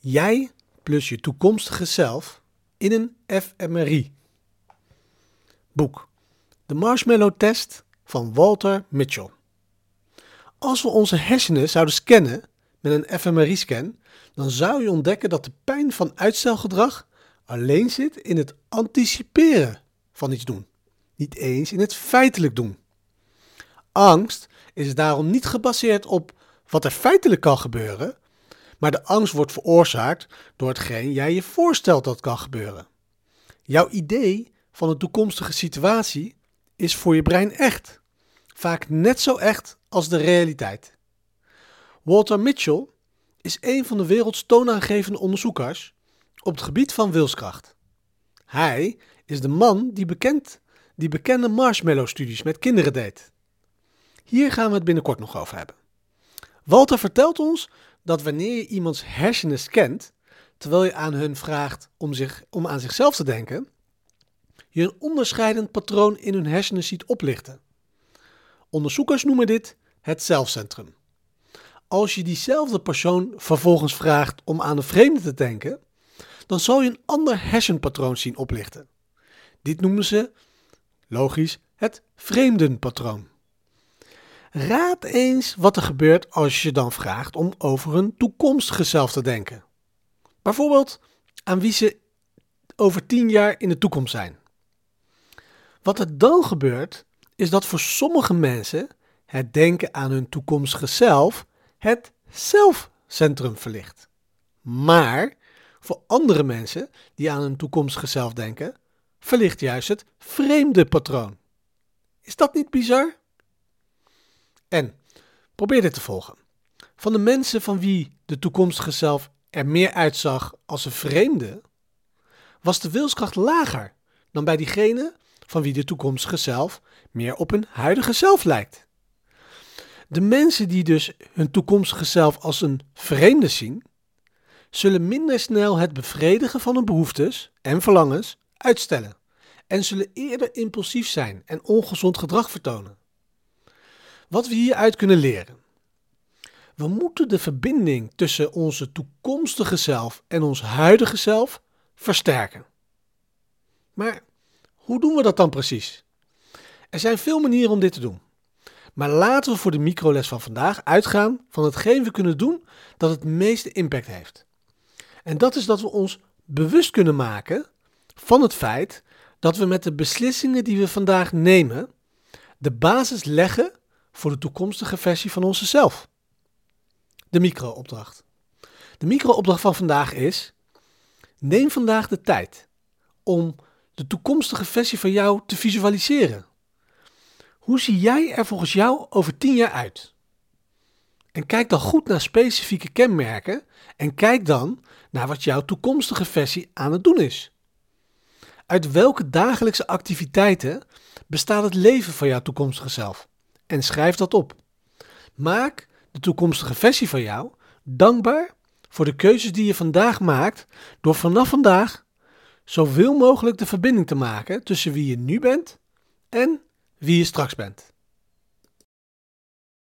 Jij plus je toekomstige zelf in een fMRI. Boek De Marshmallow Test van Walter Mitchell. Als we onze hersenen zouden scannen met een fMRI-scan, dan zou je ontdekken dat de pijn van uitstelgedrag alleen zit in het anticiperen van iets doen, niet eens in het feitelijk doen. Angst is daarom niet gebaseerd op wat er feitelijk kan gebeuren, maar de angst wordt veroorzaakt door hetgeen jij je voorstelt dat kan gebeuren. Jouw idee van een toekomstige situatie is voor je brein echt, vaak net zo echt als de realiteit. Walter Mitchell is een van de werelds toonaangevende onderzoekers op het gebied van wilskracht. Hij is de man die, bekend, die bekende marshmallow-studies met kinderen deed. Hier gaan we het binnenkort nog over hebben. Walter vertelt ons dat wanneer je iemands hersenen scant, terwijl je aan hun vraagt om, zich, om aan zichzelf te denken, je een onderscheidend patroon in hun hersenen ziet oplichten. Onderzoekers noemen dit het zelfcentrum. Als je diezelfde persoon vervolgens vraagt om aan een vreemde te denken, dan zal je een ander hersenpatroon zien oplichten. Dit noemen ze, logisch, het vreemdenpatroon. Raad eens wat er gebeurt als je dan vraagt om over een toekomstige zelf te denken. Bijvoorbeeld aan wie ze over tien jaar in de toekomst zijn. Wat er dan gebeurt, is dat voor sommige mensen het denken aan hun toekomstige zelf het zelfcentrum verlicht. Maar voor andere mensen die aan hun toekomstige zelf denken, verlicht juist het vreemde patroon. Is dat niet bizar? En probeer dit te volgen. Van de mensen van wie de toekomstige zelf er meer uitzag als een vreemde, was de wilskracht lager dan bij diegene van wie de toekomstige zelf meer op hun huidige zelf lijkt. De mensen die dus hun toekomstige zelf als een vreemde zien, zullen minder snel het bevredigen van hun behoeftes en verlangens uitstellen en zullen eerder impulsief zijn en ongezond gedrag vertonen. Wat we hieruit kunnen leren. We moeten de verbinding tussen onze toekomstige zelf en ons huidige zelf versterken. Maar hoe doen we dat dan precies? Er zijn veel manieren om dit te doen. Maar laten we voor de microles van vandaag uitgaan van hetgeen we kunnen doen dat het meeste impact heeft. En dat is dat we ons bewust kunnen maken van het feit dat we met de beslissingen die we vandaag nemen de basis leggen voor de toekomstige versie van onszelf. De micro-opdracht. De micro-opdracht van vandaag is: neem vandaag de tijd om de toekomstige versie van jou te visualiseren. Hoe zie jij er volgens jou over 10 jaar uit? En kijk dan goed naar specifieke kenmerken en kijk dan naar wat jouw toekomstige versie aan het doen is. Uit welke dagelijkse activiteiten bestaat het leven van jouw toekomstige zelf? En schrijf dat op. Maak de toekomstige versie van jou dankbaar voor de keuzes die je vandaag maakt door vanaf vandaag zoveel mogelijk de verbinding te maken tussen wie je nu bent en wie je straks bent.